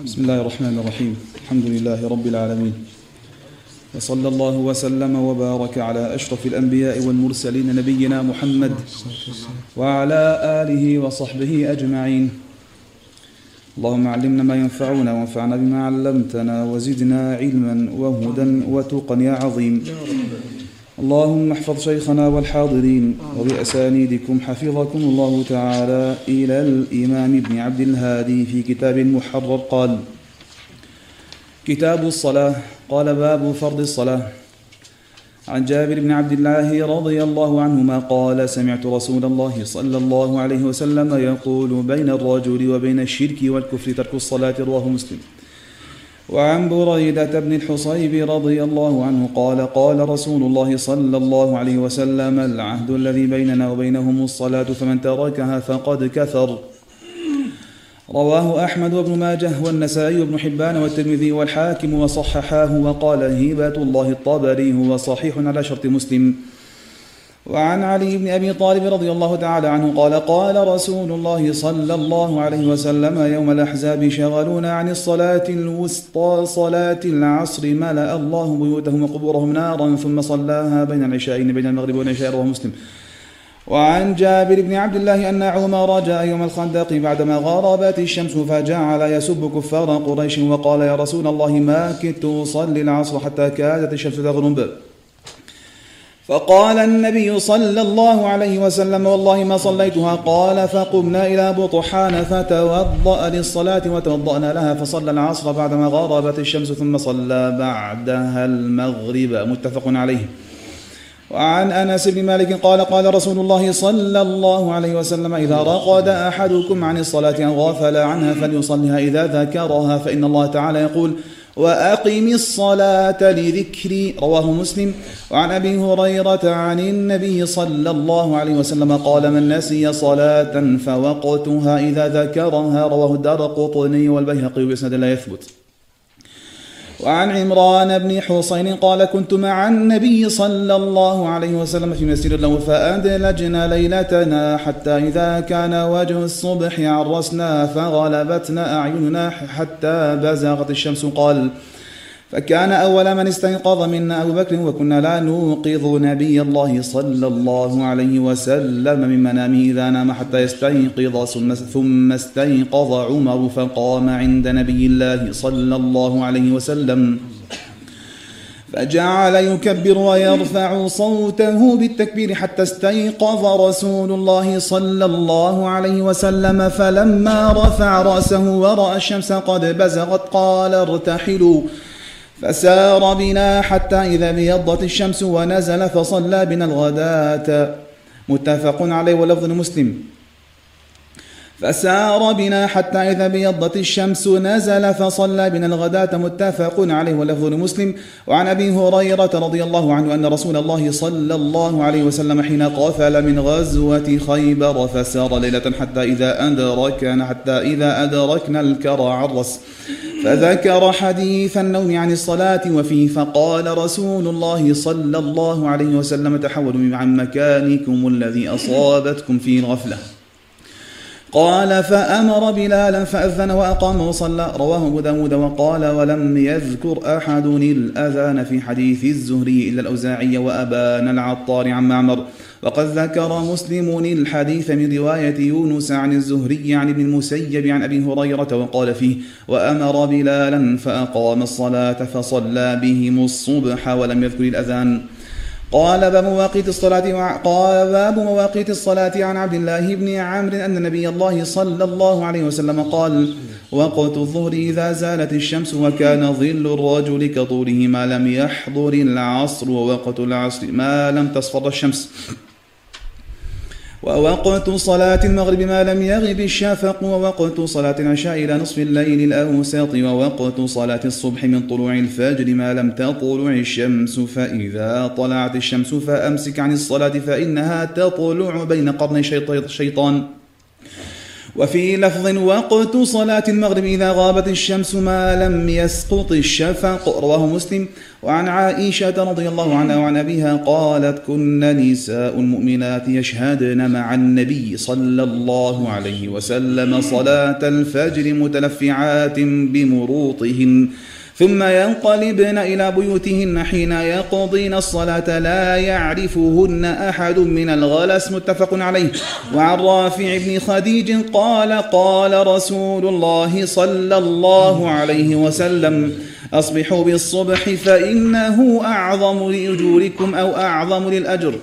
بسم الله الرحمن الرحيم الحمد لله رب العالمين وصلى الله وسلم وبارك على أشرف الأنبياء والمرسلين نبينا محمد وعلى آله وصحبه أجمعين اللهم علمنا ما ينفعنا وانفعنا بما علمتنا وزدنا علما وهدى وتقا يا عظيم اللهم احفظ شيخنا والحاضرين وبأسانيدكم حفظكم الله تعالى إلى الإمام ابن عبد الهادي في كتاب محرر قال كتاب الصلاة قال باب فرض الصلاة. عن جابر بن عبد الله رضي الله عنهما قال سمعت رسول الله صلى الله عليه وسلم يقول بين الرجل وبين الشرك والكفر ترك الصلاة رواه مسلم. وعن بريدة بن الحصيب رضي الله عنه قال قال رسول الله صلى الله عليه وسلم العهد الذي بيننا وبينهم الصلاة فمن تركها فقد كفر. رواه أحمد وابن ماجه والنسائي وابن حبان والترمذي والحاكم وصححاه وقال هبة الله الطبري هو صحيح على شرط مسلم. وعن علي بن أبي طالب رضي الله تعالى عنه قال قال رسول الله صلى الله عليه وسلم يوم الأحزاب شغلونا عن الصلاة الوسطى صلاة العصر ملأ الله بيوتهم وقبورهم نارا ثم صلاها بين العشاءين بين المغرب والعشاء رواه مسلم. وعن جابر بن عبد الله أن عمر جاء يوم الخندق بعدما غربت الشمس فجعل يسب كفار قريش وقال يا رسول الله ما كدت أصلي العصر حتى كادت الشمس تغرب. فقال النبي صلى الله عليه وسلم والله ما صليتها. قال فقمنا إلى بطحان فتوضأ للصلاة وتوضأنا لها فصلى العصر بعدما غربت الشمس ثم صلى بعدها المغرب. متفق عليه. وعن أنس بن مالك قال قال رسول الله صلى الله عليه وسلم إذا رقد أحدكم عن الصلاة أو غفل عنها فليصلها إذا ذكرها فإن الله تعالى يقول وأقم الصلاة لذكري رواه مسلم. وعن أبي هريرة عن النبي صلى الله عليه وسلم قال من نسي صلاة فوقتها إذا ذكرها رواه الدار قطني والبيهقي بإسناد لا يثبت. وعن عمران بن حسين قال كنت مع النبي صلى الله عليه وسلم في مسير له فأدلجنا ليلتنا حتى إذا كان وجه الصبح عرسنا فغلبتنا أعيننا حتى بزغت الشمس. قال فكان أول من استيقظ منا أبو بكر وكنا لا نوقظ نبي الله صلى الله عليه وسلم من منامه إذا نام حتى يستيقظ ثم استيقظ عمر فقام عند نبي الله صلى الله عليه وسلم. فجعل يكبر ويرفع صوته بالتكبير حتى استيقظ رسول الله صلى الله عليه وسلم. فلما رفع رأسه ورأى الشمس قد بزغت قال ارتحلوا. فسار بنا حتى إذا بيضت الشمس ونزل فصلى بنا الغداة. متفق عليه ولفظ مسلم. فسار بنا حتى إذا بيضت الشمس نزل فصلى بنا الغداة. متفق عليه ولفظ مسلم. وعن أبي هريرة رضي الله عنه أن رسول الله صلى الله عليه وسلم حين قفل من غزوة خيبر فسار ليلة حتى إذا أدركنا حتى إذا أدركنا الكرى عرس فذكر حديث النوم عن الصلاة وفيه فقال رسول الله صلى الله عليه وسلم تحولوا عن مكانكم الذي أصابتكم في غفلة. قال فأمر بلالا فأذن وأقام وصلى. رواه أبو داود وقال ولم يذكر أحد الأذان في حديث الزهري إلا الأوزاعي وأبان العطار عن معمر. وقد ذكر مسلم الحديث من رواية يونس عن الزهري عن ابن المسيب عن أبي هريرة وقال فيه وأمر بلالا فأقام الصلاة فصلى بهم الصبح ولم يذكر الأذان. قال باب مواقيت الصلاة قال باب مواقيت الصلاة عن عبد الله بن عمرو أن نبي الله صلى الله عليه وسلم قال وقت الظهر إذا زالت الشمس وكان ظل الرجل كطوله ما لم يحضر العصر ووقت العصر ما لم تصفر الشمس. ووقت صلاة المغرب ما لم يغب الشفق ووقت صلاة العشاء إلى نصف الليل الأوسط ووقت صلاة الصبح من طلوع الفجر ما لم تطلع الشمس فإذا طلعت الشمس فأمسك عن الصلاة فإنها تطلع بين قرني الشيطان وفي لفظ وقت صلاة المغرب إذا غابت الشمس ما لم يسقط الشفق رواه مسلم. وعن عائشة رضي الله عنها وعن أبيها قالت كن نساء المؤمنات يشهدن مع النبي صلى الله عليه وسلم صلاة الفجر متلفعات بمروطهن. ثم ينقلبن إلى بيوتهن حين يقضين الصلاة لا يعرفهن أحد من الغلس متفق عليه. وعن رافع بن خديج قال قال رسول الله صلى الله عليه وسلم أصبحوا بالصبح فإنه أعظم لأجوركم أو أعظم للأجر.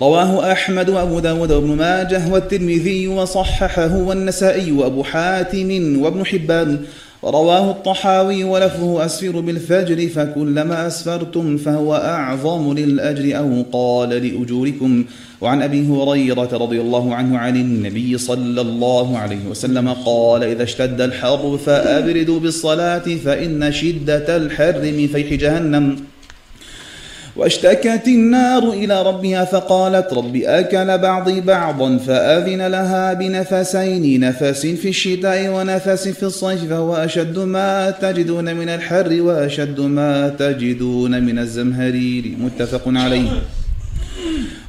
رواه أحمد وأبو داود وابن ماجه والترمذي وصححه والنسائي وأبو حاتم وابن حبان. رواه الطحاوي ولفظه أسفر بالفجر فكلما أسفرتم فهو أعظم للأجر أو قال لأجوركم. وعن أبي هريرة رضي الله عنه عن النبي صلى الله عليه وسلم قال إذا اشتد الحر فأبردوا بالصلاة فإن شدة الحر من فيح جهنم. واشتكت النار إلى ربها فقالت رب أكل بعضي بعضا فأذن لها بنفسين نفس في الشتاء ونفس في الصيف فهو أشد ما تجدون من الحر وأشد ما تجدون من الزمهرير. متفق عليه.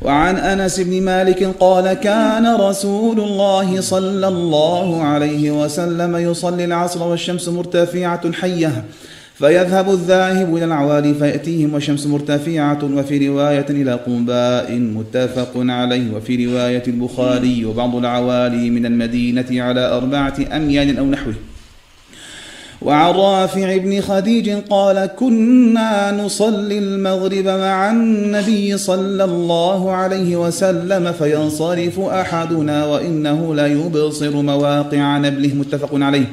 وعن أنس بن مالك قال كان رسول الله صلى الله عليه وسلم يصلي العصر والشمس مرتفعة حية. فيذهب الذاهب إلى العوالي فيأتيهم والشمس مرتفعة وفي رواية إلى قباء متفق عليه وفي رواية البخاري وبعض العوالي من المدينة على أربعة أميال أو نحوه. وعن رافع بن خديج قال كنا نصلي المغرب مع النبي صلى الله عليه وسلم فينصرف أحدنا وإنه لا يبصر مواقع نبله. متفق عليه.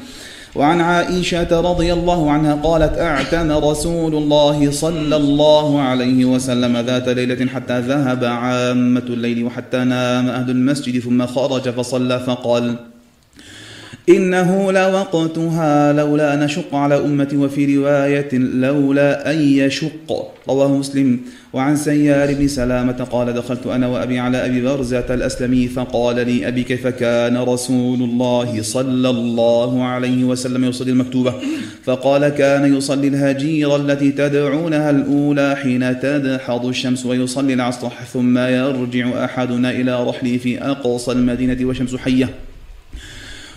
وعن عائشة رضي الله عنها قالت أعتم رسول الله صلى الله عليه وسلم ذات ليلة حتى ذهب عامة الليل وحتى نام أهل المسجد ثم خرج فصلى فقال إنه لوقتها لولا أن أشق على أمتي وفي رواية لولا أن يشق. رواه مسلم. وعن سيار بن سلامة قال دخلت أنا وأبي على أبي برزة الأسلمي فقال لي أبي كيف كان رسول الله صلى الله عليه وسلم يصلي المكتوبة؟ فقال كان يصلي الهجير التي تدعونها الأولى حين تدحض الشمس ويصلي العصر ثم يرجع أحدنا إلى رحله في أقصى المدينة والشمس حية.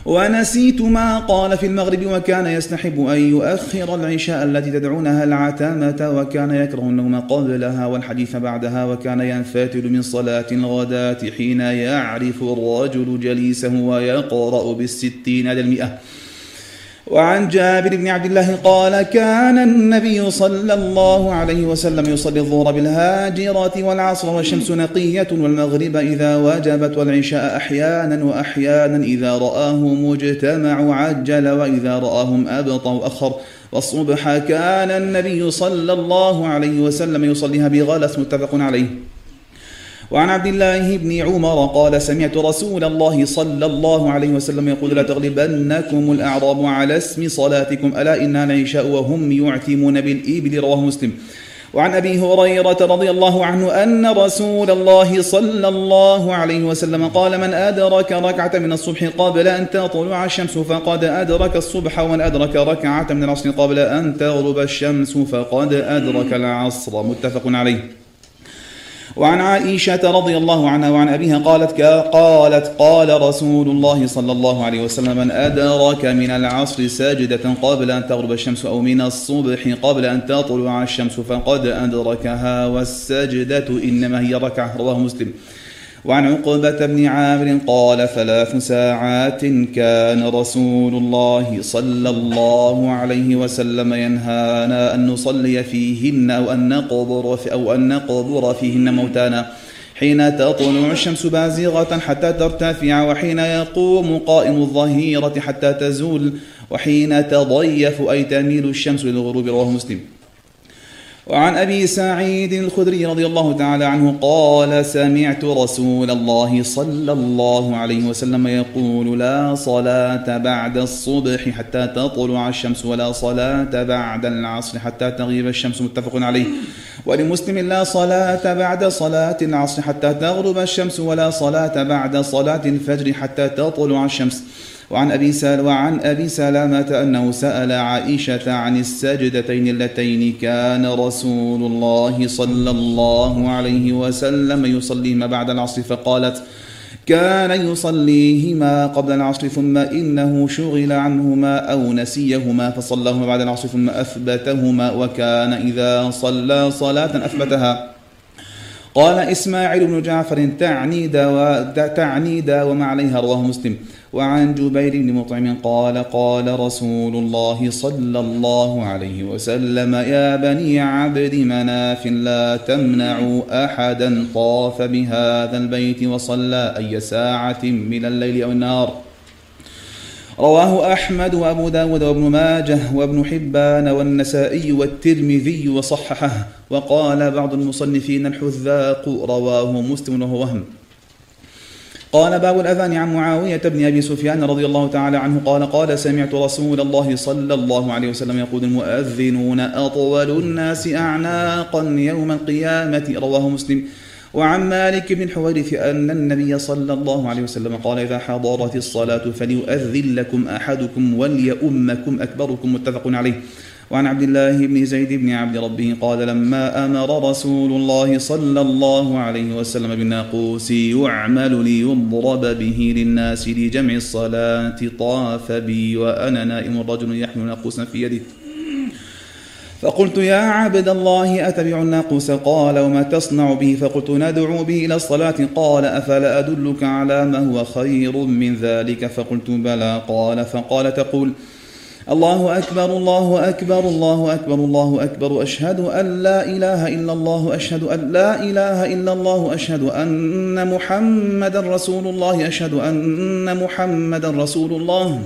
ونسيت ما قال في المغرب وكان يستحب أن يؤخر العشاء التي تدعونها العتامة وكان يكره النوم قبلها والحديث بعدها وكان ينفتل من صلاة الغداة حين يعرف الرجل جليسه ويقرأ بالستين على المئة وعن جابر بن عبد الله قال كان النبي صلى الله عليه وسلم يصلي الظهر بالهاجرة والعصر والشمس نقية والمغرب إذا وجبت والعشاء أحيانا وأحيانا إذا رآه مجتمع عجل وإذا رآهم أبطأ أخر والصبح كان النبي صلى الله عليه وسلم يصليها بغلس متفق عليه. وعن عبد الله بن عمر قال سمعت رسول الله صلى الله عليه وسلم يقول لا تغلبنكم الأعراب على اسم صلاتكم ألا إنها العشاء وهم يعتمون بالإبل رواه مسلم. وعن أبي هريرة رضي الله عنه أن رسول الله صلى الله عليه وسلم قال من أدرك ركعة من الصبح قبل أن تطلع الشمس فقد أدرك الصبح ومن أدرك ركعة من العصر قبل أن تغرب الشمس فقد أدرك العصر. متفق عليه. وعن عائشة رضي الله عنها وعن أبيها قالت قالت قال رسول الله صلى الله عليه وسلم من أدرك من العصر ساجدة قبل أن تغرب الشمس أو من الصبح قبل أن تطلع الشمس فقد أدركها والسجدة إنما هي ركعة رواه مسلم. وعن عقبة بن عامر قال ثلاث ساعات كان رسول الله صلى الله عليه وسلم ينهانا أن نصلي فيهن أو أن نقبر في أو أن نقبر فيهن موتانا. حين تطلع الشمس بازغة حتى ترتفع وحين يقوم قائم الظهيرة حتى تزول وحين تضيف أي تميل الشمس للغروب رواه مسلم. وعن أبي سعيد الخدري رضي الله تعالى عنه قال سمعت رسول الله صلى الله عليه وسلم يقول لا صلاة بعد الصبح حتى تطلع الشمس ولا صلاة بعد العصر حتى تغيب الشمس. متفق عليه. ولمسلم لا صلاة بعد صلاة العصر حتى تغرب الشمس ولا صلاة بعد صلاة الفجر حتى تطلع الشمس. وعن أبي سال وعن أبي سلامة أنه سأل عائشة عن السجدتين اللتين كان رسول الله صلى الله عليه وسلم يصليهما بعد العصر فقالت كان يصليهما قبل العصر ثم إنه شغل عنهما أو نسيهما فصلىهما بعد العصر ثم أثبتهما وكان إذا صلى صلاة أثبتها. قال إسماعيل بن جعفر تعني دوا تعني داوم عليها رواه مسلم. وعن جبير بن مطعم قال قال رسول الله صلى الله عليه وسلم يا بني عبد مناف لا تمنعوا أحدا طاف بهذا البيت وصلى أي ساعة من الليل أو النار رواه أحمد وأبو داود وابن ماجه وابن حبان والنسائي والترمذي وصححه وقال بعض المصنفين الحذاق رواه مسلم وهو وهم. قال باب الأذان عن معاوية بن أبي سفيان رضي الله تعالى عنه قال قال سمعت رسول الله صلى الله عليه وسلم يقول المؤذنون أطول الناس أعناقا يوم القيامة. رواه مسلم. وعن مالك بن الحويرث أن النبي صلى الله عليه وسلم قال إذا حضرت الصلاة فليؤذن لكم أحدكم وليؤمكم أكبركم متفق عليه. وعن عبد الله بن زيد بن عبد ربه قال لما أمر رسول الله صلى الله عليه وسلم بالناقوس يعمل ليضرب به للناس لجمع الصلاة طاف بي وأنا نائم رجل يحمل ناقوسا في يده. فقلت يا عبد الله أتبع الناقوس؟ قال وما تصنع به؟ فقلت ندعو به إلى الصلاة. قال أفلا أدلك على ما هو خير من ذلك؟ فقلت بلى. قال فقال تقول الله أكبر الله أكبر الله أكبر الله أكبر. أشهد أن لا إله إلا الله أشهد أن لا إله إلا الله أشهد أن محمدا رسول الله أشهد أن محمدا رسول الله.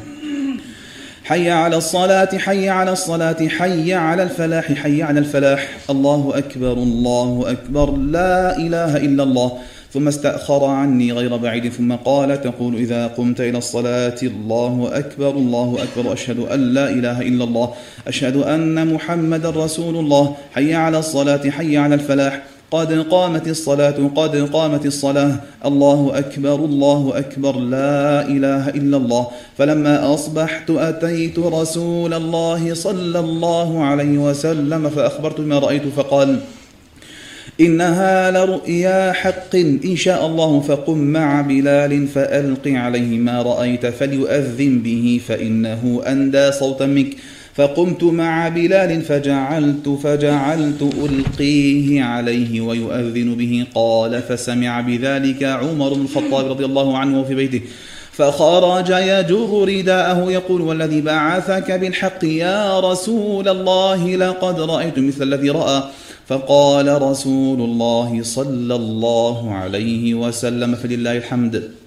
حي على الصلاة حي على الصلاة حي على الفلاح حي على الفلاح. الله أكبر الله أكبر لا إله إلا الله. ثم استأخر عني غير بعيد ثم قال تقول إذا قمت إلى الصلاة الله أكبر الله أكبر أشهد أن لا إله إلا الله أشهد أن محمد رسول الله. حي على الصلاة حي على الفلاح. قد قامت الصلاة قد قامت الصلاة. الله أكبر الله أكبر لا إله إلا الله. فلما أصبحت أتيت رسول الله صلى الله عليه وسلم فأخبرت ما رأيت فقال إنها لرؤيا حق إن شاء الله فقم مع بلال فألق عليه ما رأيت فليؤذن به فإنه أندى صوتا منك. فقمت مع بلال فجعلت فجعلت ألقيه عليه ويؤذن به. قال فسمع بذلك عمر بن الخطاب رضي الله عنه في بيته. فخرج يجر رداءه يقول والذي بعثك بالحق يا رسول الله لقد رأيت مثل الذي رأى. فقال رسول الله صلى الله عليه وسلم فلله الحمد.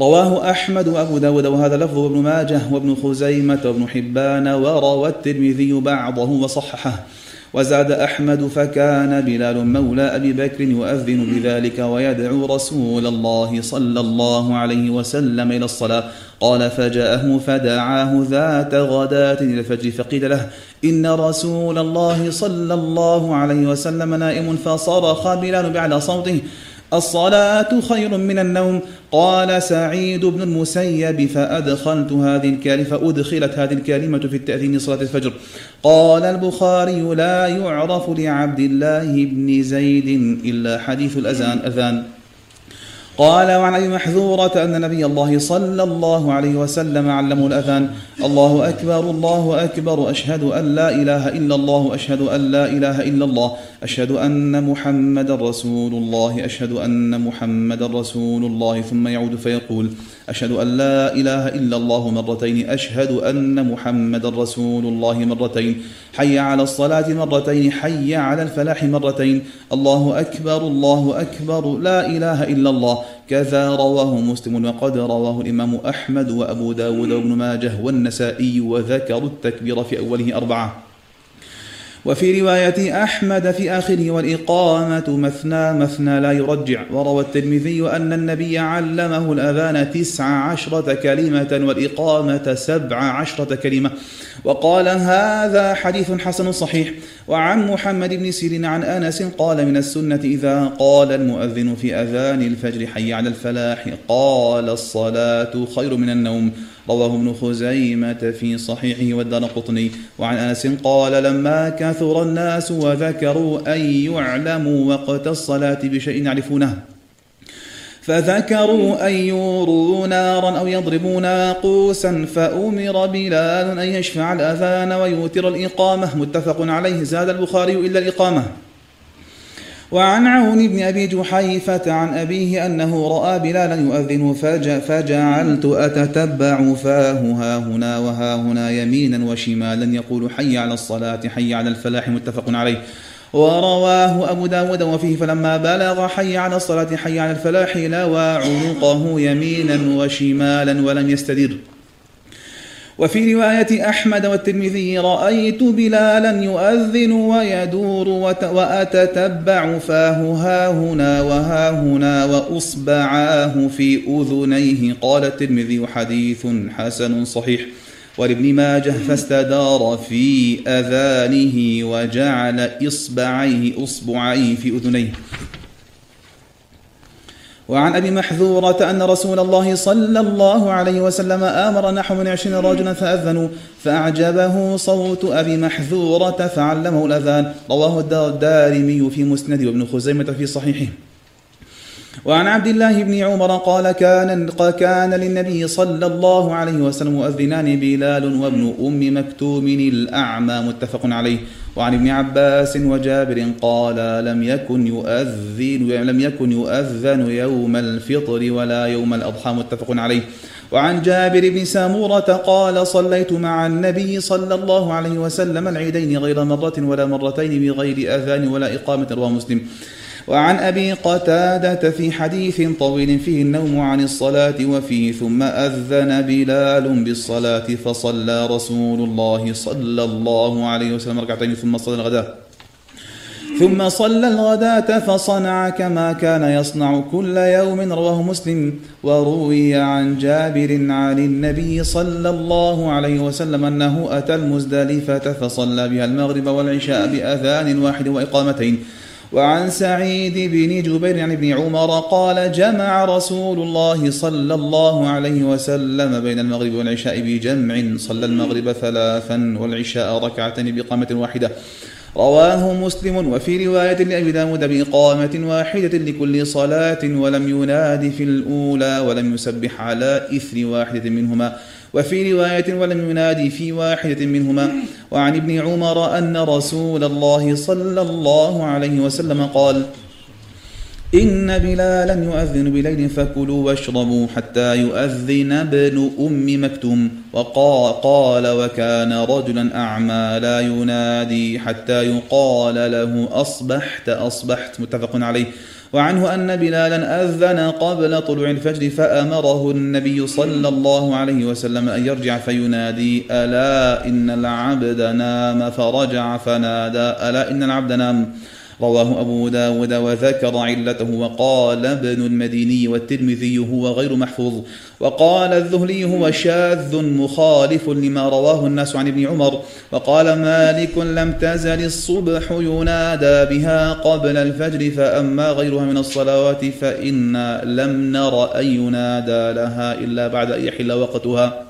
رواه أحمد وأبو داود وهذا لفظ ابن ماجه وابن خزيمة وابن حبان وروى الترمذي بعضه وصححه. وزاد أحمد فكان بلال مولى أبي بكر يؤذن بذلك ويدعو رسول الله صلى الله عليه وسلم إلى الصلاة. قال فجاءه فدعاه ذات غداة إلى الفجر فقيل له إن رسول الله صلى الله عليه وسلم نائم فصرخ بلال بعلى صوته الصلاة خير من النوم. قال سعيد بن المسيب فأدخلت هذه الكلمة فأدخلت هذه الكلمة في التأذين صلاة الفجر. قال البخاري لا يعرف لعبد الله بن زيد إلا حديث الأذان. أذان. قال وعن أبي محذورة أن نبي الله صلى الله عليه وسلم علمه الأذان. الله أكبر الله أكبر. أشهد أن لا إله إلا الله أشهد أن لا إله إلا الله. أشهد أن محمد رسول الله أشهد أن محمد رسول الله. ثم يعود فيقول أشهد أن لا إله إلا الله مرتين أشهد أن محمد رسول الله مرتين حي على الصلاة مرتين حي على الفلاح مرتين. الله أكبر الله أكبر لا إله إلا الله. كذا رواه مسلم وقد رواه الإمام أحمد وأبو داود وابن ماجه والنسائي وذكروا التكبير في أوله أربعة. وفي رواية أحمد في آخره والإقامة مثنى مثنى لا يرجع وروى الترمذي أن النبي علمه الأذان تسع عشرة كلمة والإقامة سبع عشرة كلمة وقال هذا حديث حسن صحيح. وعن محمد بن سيرين عن أنس قال من السنة إذا قال المؤذن في أذان الفجر حي على الفلاح قال الصلاة خير من النوم. رواه ابن خزيمة في صحيحه والدار قطني. وعن أنس قال لما كثر الناس وذكروا أن يعلموا وقت الصلاة بشيء يعرفونه فذكروا أن يوروا نارا أو يضربوا ناقوسا فأمر بلال أن يشفع الأذان ويوتر الإقامة. متفق عليه زاد البخاري إلا الإقامة. وعن عون بن أبي جحيفة عن أبيه أنه رأى بلالا يؤذن فجعلت أتتبع فاه ها هنا وها هنا يمينا وشمالا يقول حي على الصلاة حي على الفلاح متفق عليه. ورواه أبو داود وفيه فلما بلغ حي على الصلاة حي على الفلاح لوى عنقه يمينا وشمالا ولم يستدر. وفي رواية أحمد والترمذي رأيت بلالا يؤذن ويدور وأتتبع فاه ها هنا وها هنا وأصبعاه في أذنيه. قال الترمذي حديث حسن صحيح. ولابن ماجه فاستدار في أذانه وجعل إصبعيه أصبعيه في أذنيه. وعن أبي محذورة أن رسول الله صلى الله عليه وسلم آمر نحو من عشرين رجلا فأذنوا فأعجبه صوت أبي محذورة فعلمه الأذان. رواه الدارمي في مسند وابن خزيمة في صحيحه. وعن عبد الله بن عمر قال كان كان للنبي صلى الله عليه وسلم مؤذنان بلال وابن أم مكتوم الأعمى متفق عليه. وعن ابن عباس وجابر قال لم يكن يؤذن لم يكن يؤذن يوم الفطر ولا يوم الأضحى متفق عليه. وعن جابر بن سامورة قال صليت مع النبي صلى الله عليه وسلم العيدين غير مرة ولا مرتين بغير أذان ولا إقامة رواه مسلم. وعن أبي قتادة في حديث طويل فيه النوم عن الصلاة وفيه ثم أذن بلال بالصلاة فصلى رسول الله صلى الله عليه وسلم ركعتين ثم صلى الغداء ثم صلى الغداة فصنع كما كان يصنع كل يوم رواه مسلم. وروي عن جابر عن النبي صلى الله عليه وسلم أنه أتى المزدلفة فصلى بها المغرب والعشاء بأذان واحد وإقامتين. وعن سعيد بن جبير عن ابن عمر قال جمع رسول الله صلى الله عليه وسلم بين المغرب والعشاء بجمع صلى المغرب ثلاثا والعشاء ركعتين بقامة واحدة. رواه مسلم وفي رواية لأبي داود بإقامة واحدة لكل صلاة ولم يناد في الأولى ولم يسبح على إثر واحدة منهما. وفي رواية ولم ينادي في واحدة منهما وعن ابن عمر أن رسول الله صلى الله عليه وسلم قال إن بلالا يؤذن بليل فكلوا واشربوا حتى يؤذن ابن أم مكتوم. وقال وكان رجلا أعمى لا ينادي حتى يقال له أصبحت أصبحت متفق عليه. وعنه أن بلالا أذن قبل طلوع الفجر فأمره النبي صلى الله عليه وسلم أن يرجع فينادي ألا إن العبد نام؟ فرجع فنادى ألا إن العبد نام؟ رواه أبو داود وذكر علته وقال ابن المديني والترمذي هو غير محفوظ وقال الذهلي هو شاذ مخالف لما رواه الناس عن ابن عمر وقال مالك لم تزل الصبح ينادى بها قبل الفجر فأما غيرها من الصلوات فإنا لم نر أن ينادى لها إلا بعد أن يحل وقتها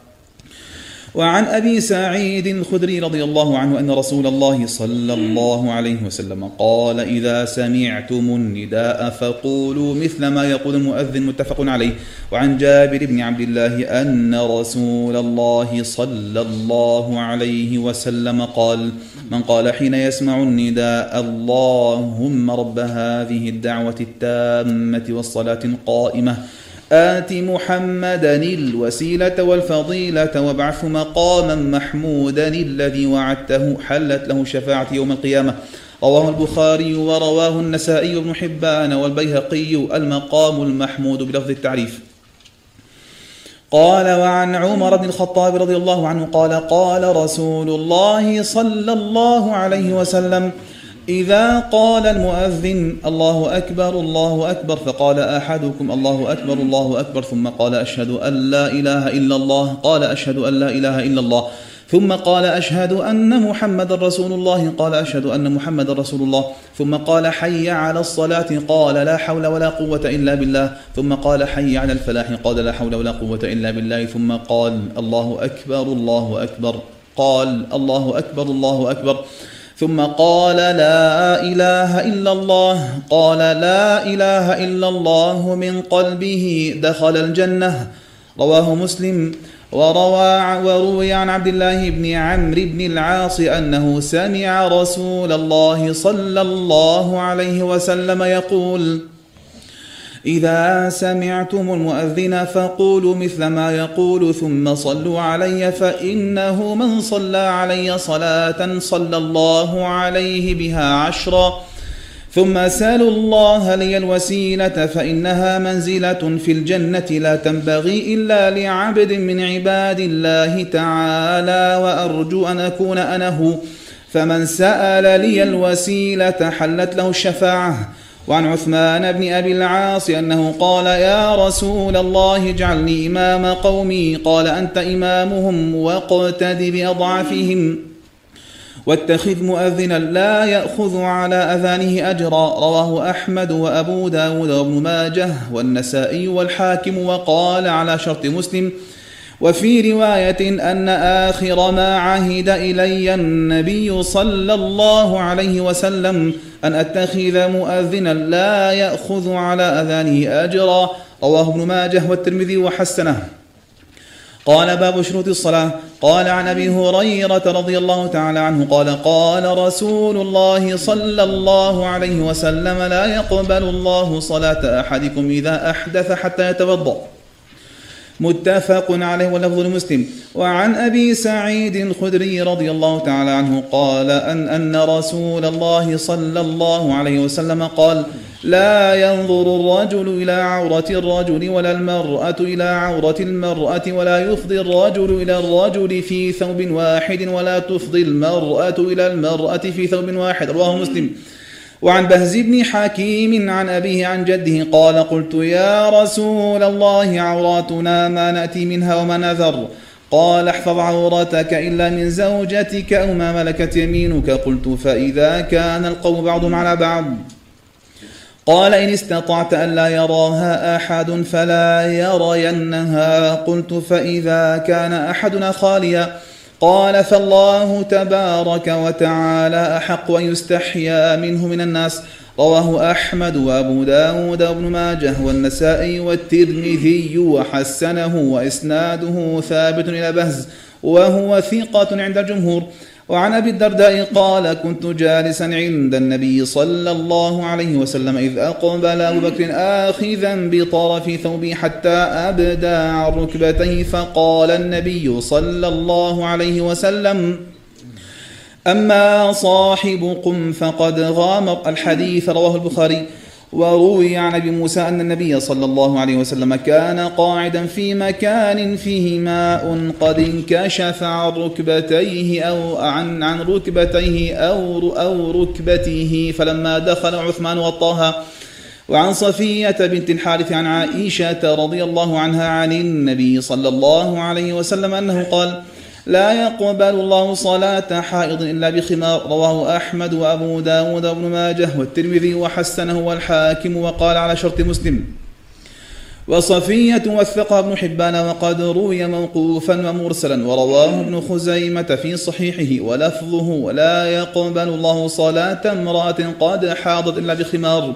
وعن أبي سعيد الخدري رضي الله عنه أن رسول الله صلى الله عليه وسلم قال إذا سمعتم النداء فقولوا مثل ما يقول المؤذن متفق عليه. وعن جابر بن عبد الله أن رسول الله صلى الله عليه وسلم قال من قال حين يسمع النداء اللهم رب هذه الدعوة التامة والصلاة القائمة آت محمدا الوسيلة والفضيلة وابعث مقاما محمودا الذي وعدته حلت له شفاعة يوم القيامة. رواه البخاري ورواه النسائي بن حبان والبيهقي المقام المحمود بلفظ التعريف. قال وعن عمر بن الخطاب رضي الله عنه قال قال رسول الله صلى الله عليه وسلم إذا قال المؤذن الله أكبر الله أكبر فقال أحدكم الله أكبر الله أكبر ثم قال أشهد أن لا إله إلا الله قال أشهد أن لا إله إلا الله ثم قال أشهد أن محمد رسول الله قال أشهد أن محمد رسول الله ثم قال حي على الصلاة قال لا حول ولا قوة إلا بالله ثم قال حي على الفلاح قال لا حول ولا قوة إلا بالله ثم قال الله أكبر الله أكبر قال الله أكبر الله أكبر ثم قال لا إله إلا الله. قال لا إله إلا الله من قلبه. دخل الجنة. رواه مسلم. وروى وروي عن عبد الله بن عمرو بن العاص أنه سمع رسول الله صلى الله عليه وسلم يقول إذا سمعتم المؤذن فقولوا مثل ما يقول ثم صلوا علي فإنه من صلى علي صلاة صلى الله عليه بها عشرًا. ثم سالوا الله لي الوسيلة فإنها منزلة في الجنة لا تنبغي إلا لعبد من عباد الله تعالى وأرجو أن أكون أنا هو. فمن سأل لي الوسيلة حلت له الشفاعة وعن عثمان بن أبي العاص أنه قال يا رسول الله اجعلني إمام قومي. قال أنت إمامهم واقتد بأضعفهم واتخذ مؤذنا لا يأخذ على أذانه أجرا. رواه أحمد وأبو داود وابن ماجه والنسائي والحاكم وقال على شرط مسلم وفي رواية أن آخر ما عهد إلي النبي صلى الله عليه وسلم أن أتخذ مؤذنا لا يأخذ على أذانه أجرا. رواه ابن ماجه والترمذي وحسنه. قال باب شروط الصلاة. قال عن أبي هريرة رضي الله تعالى عنه قال قال رسول الله صلى الله عليه وسلم لا يقبل الله صلاة أحدكم إذا أحدث حتى يتوضأ. متفق عليه واللفظ لمسلم وعن أبي سعيد الخدري رضي الله تعالى عنه قال أن أن رسول الله صلى الله عليه وسلم قال لا ينظر الرجل إلى عورة الرجل ولا المرأة إلى عورة المرأة ولا يفضي الرجل إلى الرجل في ثوب واحد ولا تفضي المرأة إلى المرأة في ثوب واحد. رواه مسلم. وعن بهز بن حكيم عن أبيه عن جده قال قلت يا رسول الله عوراتنا ما نأتي منها وما نذر. قال احفظ عورتك إلا من زوجتك أو ما ملكت يمينك. قلت فإذا كان القوم بعضهم على بعض. قال إن استطعت ألا يراها أحد فلا يرينها. قلت فإذا كان أحدنا خاليا قال فالله تبارك وتعالى أحق أن يستحيا منه من الناس. رواه أحمد وأبو داود وابن ماجه والنسائي والترمذي وحسنه وإسناده ثابت إلى بهز وهو ثقة عند الجمهور. وعن أبي الدرداء قال كنت جالسا عند النبي صلى الله عليه وسلم إذ أقبل أبو بكر اخذا بطرف ثوبي حتى أبدى عن ركبتيه فقال النبي صلى الله عليه وسلم أما صاحبكم فقد غامر. الحديث رواه البخاري. وروي عن أبي موسى أن النبي صلى الله عليه وسلم كان قاعدا في مكان فيه ماء قد انكشف عن ركبتيه أو عن عن ركبتيه أو أو ركبته. فلما دخل عثمان وطاها وعن صفية بنت الحارث عن عائشة رضي الله عنها عن النبي صلى الله عليه وسلم أنه قال: لا يقبل الله صلاة حائض إلا بخمار. رواه أحمد وأبو داود وابن ماجه والترمذي وحسنه والحاكم وقال على شرط مسلم وصفية وثقها ابن حبان وقد روي موقوفا ومرسلا. ورواه ابن خزيمة في صحيحه ولفظه ولا يقبل الله صلاة امرأة قد حاضت إلا بخمار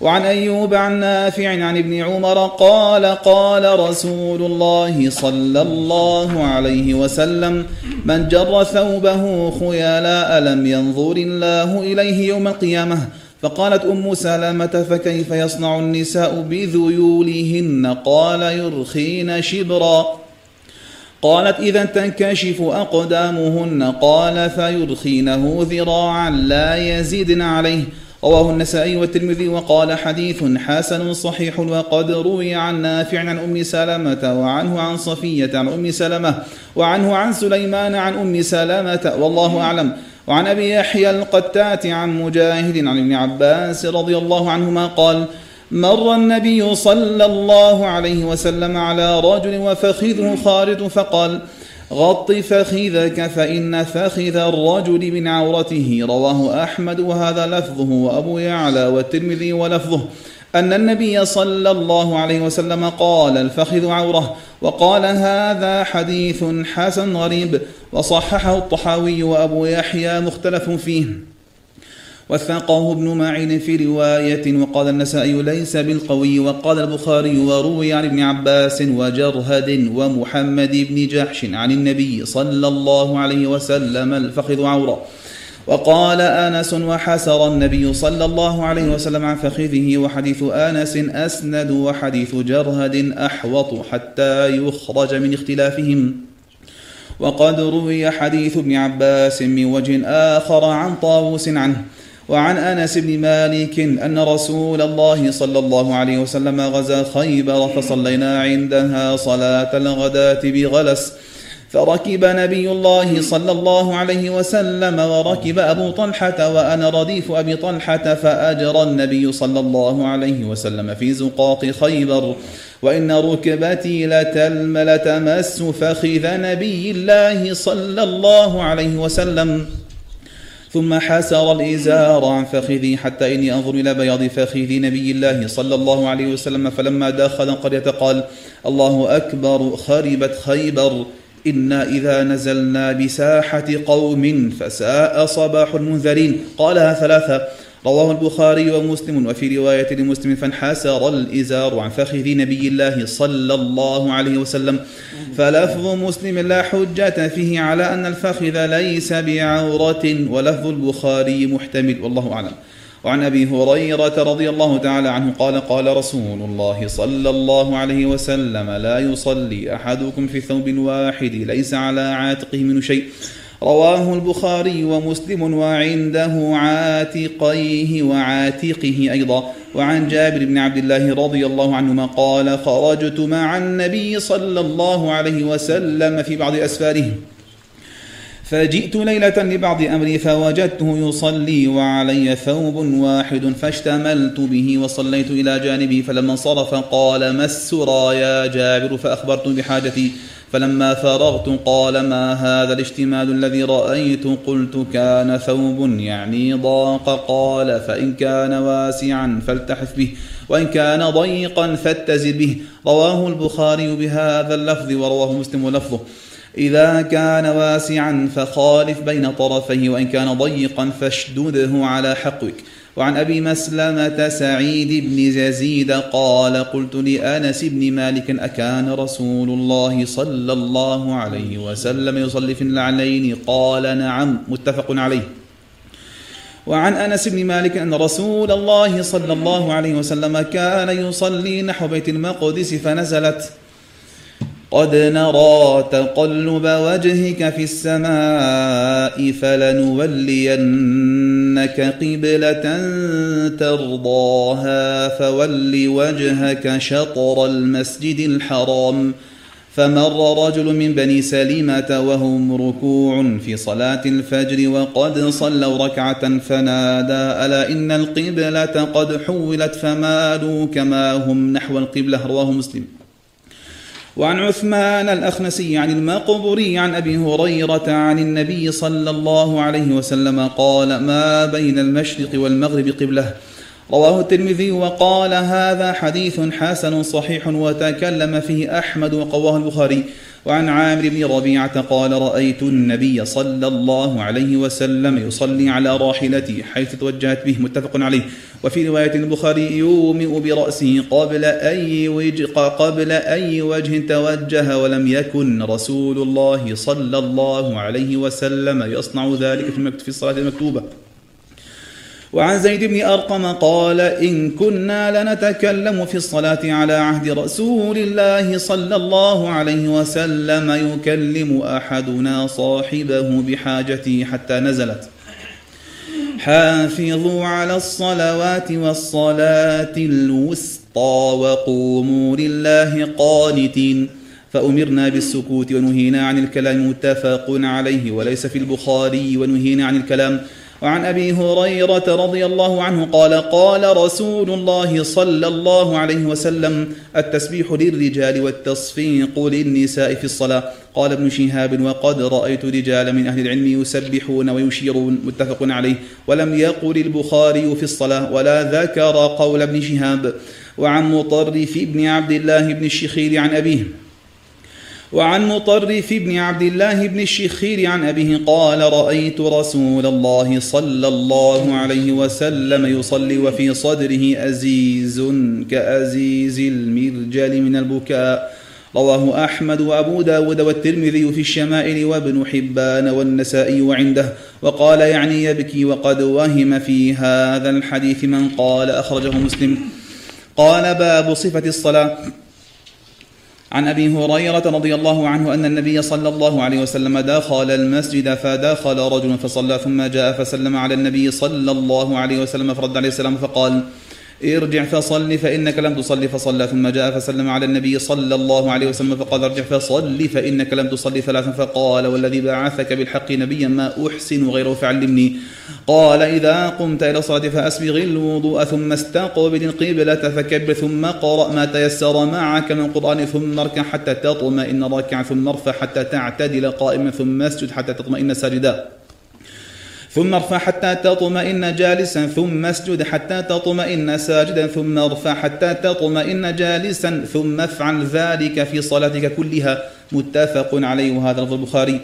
وعن أيوب عن نافع عن ابن عمر قال قال رسول الله صلى الله عليه وسلم من جر ثوبه خيلاء لم ينظر الله إليه يوم القيامة؟ فقالت أم سلمة فكيف يصنع النساء بذيولهن؟ قال يرخين شبرا. قالت إذا تنكشف أقدامهن. قال فيرخينه ذراعا لا يزيدن عليه. رواه النسائي والترمذي وقال حديث حسن صحيح وقد روي عن نافع عن أم سلمة وعنه عن صفية عن أم سلمة وعنه عن سليمان عن أم سلمة والله أعلم وعن أبي يحيى القتات عن مجاهد عن ابن عباس رضي الله عنهما قال مر النبي صلى الله عليه وسلم على رجل وفخذه خارج فقال غط فخذك فإن فخذ الرجل من عورته. رواه أحمد وهذا لفظه وأبو يعلى والترمذي ولفظه. أن النبي صلى الله عليه وسلم قال الفخذ عورة. وقال هذا حديث حسن غريب. وصححه الطحاوي وأبو يحيى مختلف فيه. وثقه ابن معين في رواية وقال النسائي ليس بالقوي وقال البخاري وروي عن ابن عباس وجرهد ومحمد بن جحش عن النبي صلى الله عليه وسلم الفخذ عورة. وقال آنس وحسر النبي صلى الله عليه وسلم عن فخذه وحديث آنس أسند وحديث جرهد أحوط حتى يخرج من اختلافهم. وقد روي حديث ابن عباس من وجه آخر عن طاووس عنه. وعن أنس بن مالك أن رسول الله صلى الله عليه وسلم غزا خيبر فصلينا عندها صلاة الغداة بغلس فركب نبي الله صلى الله عليه وسلم وركب أبو طلحة وأنا رديف أبي طلحة فأجرى النبي صلى الله عليه وسلم في زقاق خيبر وإن ركبتي لتلم لتمس فخذ نبي الله صلى الله عليه وسلم. ثم حسر الإزار. عن فخذي حتى إني أنظر إلى بياض فخذ نبي الله صلى الله عليه وسلم. فلما دخل القرية قال الله أكبر خربت خيبر. إنا إذا نزلنا بساحة قوم فساء صباح المنذرين. قالها ثلاثة رواه البخاري ومسلم وفي رواية لمسلم فانحسر الإزار عن فخذ نبي الله صلى الله عليه وسلم فلفظ مسلم لا حجة فيه على أن الفخذ ليس بعورة ولفظ البخاري محتمل والله أعلم. وعن أبي هريرة رضي الله تعالى عنه قال قال رسول الله صلى الله عليه وسلم لا يصلي أحدكم في ثوب واحد ليس على عاتقه من شيء رواه البخاري ومسلم وعنده عاتقيه وعاتقه أيضا. وعن جابر بن عبد الله رضي الله عنهما قال خرجت مع النبي صلى الله عليه وسلم في بعض أسفاره. فجئت ليلة لبعض أمري فوجدته يصلي وعلي ثوب واحد فاشتملت به وصليت إلى جانبه فلما انصرف قال ما السرى يا جابر؟ فأخبرت بحاجتي فلما فرغت قال ما هذا الاشتمال الذي رأيت؟ قلت كان ثوب يعني ضاق قال فإن كان واسعا فالتحف به وإن كان ضيقا فاتزر به رواه البخاري بهذا اللفظ ورواه مسلم لفظه. إذا كان واسعا فخالف بين طرفيه وإن كان ضيقا فاشدده على حقك. وعن أبي مسلمة سعيد بن يزيد قال قلت لأنس بن مالك أكان رسول الله صلى الله عليه وسلم يصلي في النعلين قال نعم متفق عليه. وعن أنس بن مالك أن رسول الله صلى الله عليه وسلم كان يصلي نحو بيت المقدس فنزلت قد نرى تقلب وجهك في السماء فلنولينك قبلة ترضاها فول وجهك شطر المسجد الحرام فمر رجل من بني سليمة وهم ركوع في صلاة الفجر وقد صلوا ركعة فنادى ألا إن القبلة قد حولت فمالوا كما هم نحو القبلة رواه مسلم. وعن عثمان الأخنسي عن المقبري عن أبي هريرة عن النبي صلى الله عليه وسلم قال ما بين المشرق والمغرب قبلة رواه الترمذي وقال هذا حديث حسن صحيح وتكلم فيه أحمد وقواه البخاري وعن عامر بن ربيعة قال رأيت النبي صلى الله عليه وسلم يصلي على راحلتي حيث توجهت به متفق عليه. وفي رواية البخاري يومئ برأسه قبل أي وجه قبل أي وجه توجه ولم يكن رسول الله صلى الله عليه وسلم يصنع ذلك في الصلاة المكتوبة. وعن زيد بن أرقم قال إن كنا لنتكلم في الصلاة على عهد رسول الله صلى الله عليه وسلم يكلم أحدنا صاحبه بحاجته حتى نزلت. حافظوا على الصلوات والصلاة الوسطى وقوموا لله قانتين. فأمرنا بالسكوت ونهينا عن الكلام متفق عليه وليس في البخاري ونهينا عن الكلام. وعن أبي هريرة رضي الله عنه قال قال رسول الله صلى الله عليه وسلم التسبيح للرجال والتصفيق للنساء في الصلاة. قال ابن شهاب وقد رأيت رجالا من أهل العلم يسبحون ويشيرون متفق عليه. ولم يقل البخاري في الصلاة ولا ذكر قول ابن شهاب. وعن مطرف بن عبد الله بن الشخير عن أبيه وعن مطرف بن عبد الله بن الشخير عن أبيه قال رأيت رسول الله صلى الله عليه وسلم يصلي وفي صدره أزيز كأزيز المرجل من البكاء. رواه أحمد وأبو داود والترمذي في الشمائل وابن حبان والنسائي وعنده. وقال يعني يبكي وقد وهم في هذا الحديث من قال. أخرجه مسلم. قال باب صفة الصلاة. عن أبي هريرة رضي الله عنه أن النبي صلى الله عليه وسلم دخل المسجد فدخل رجل فصلى ثم جاء فسلم على النبي صلى الله عليه وسلم فرد عليه السلام فقال ارجع فصل فإنك لم تصل فصلى ثم جاء فسلم على النبي صلى الله عليه وسلم فقال ارجع فصل فإنك لم تصلي ثلاثا فقال والذي بعثك بالحق نبيا ما أحسن غيره فعلمني. قال إذا قمت إلى الصلاة فأسبغ الوضوء ثم استقبل القبلة فكبر ثم قرأ ما تيسر معك من قرآن ثم اركع حتى تطمئن راكعا ثم ارفع حتى تعتدل قائما ثم اسجد حتى تطمئن ساجدا. ثم ارفع حتى تطمئن جالسا ثم اسجد حتى تطمئن ساجدا ثم ارفع حتى تطمئن جالسا ثم افعل ذلك في صلاتك كلها. متفق عليه وهذا لفظ البخاري.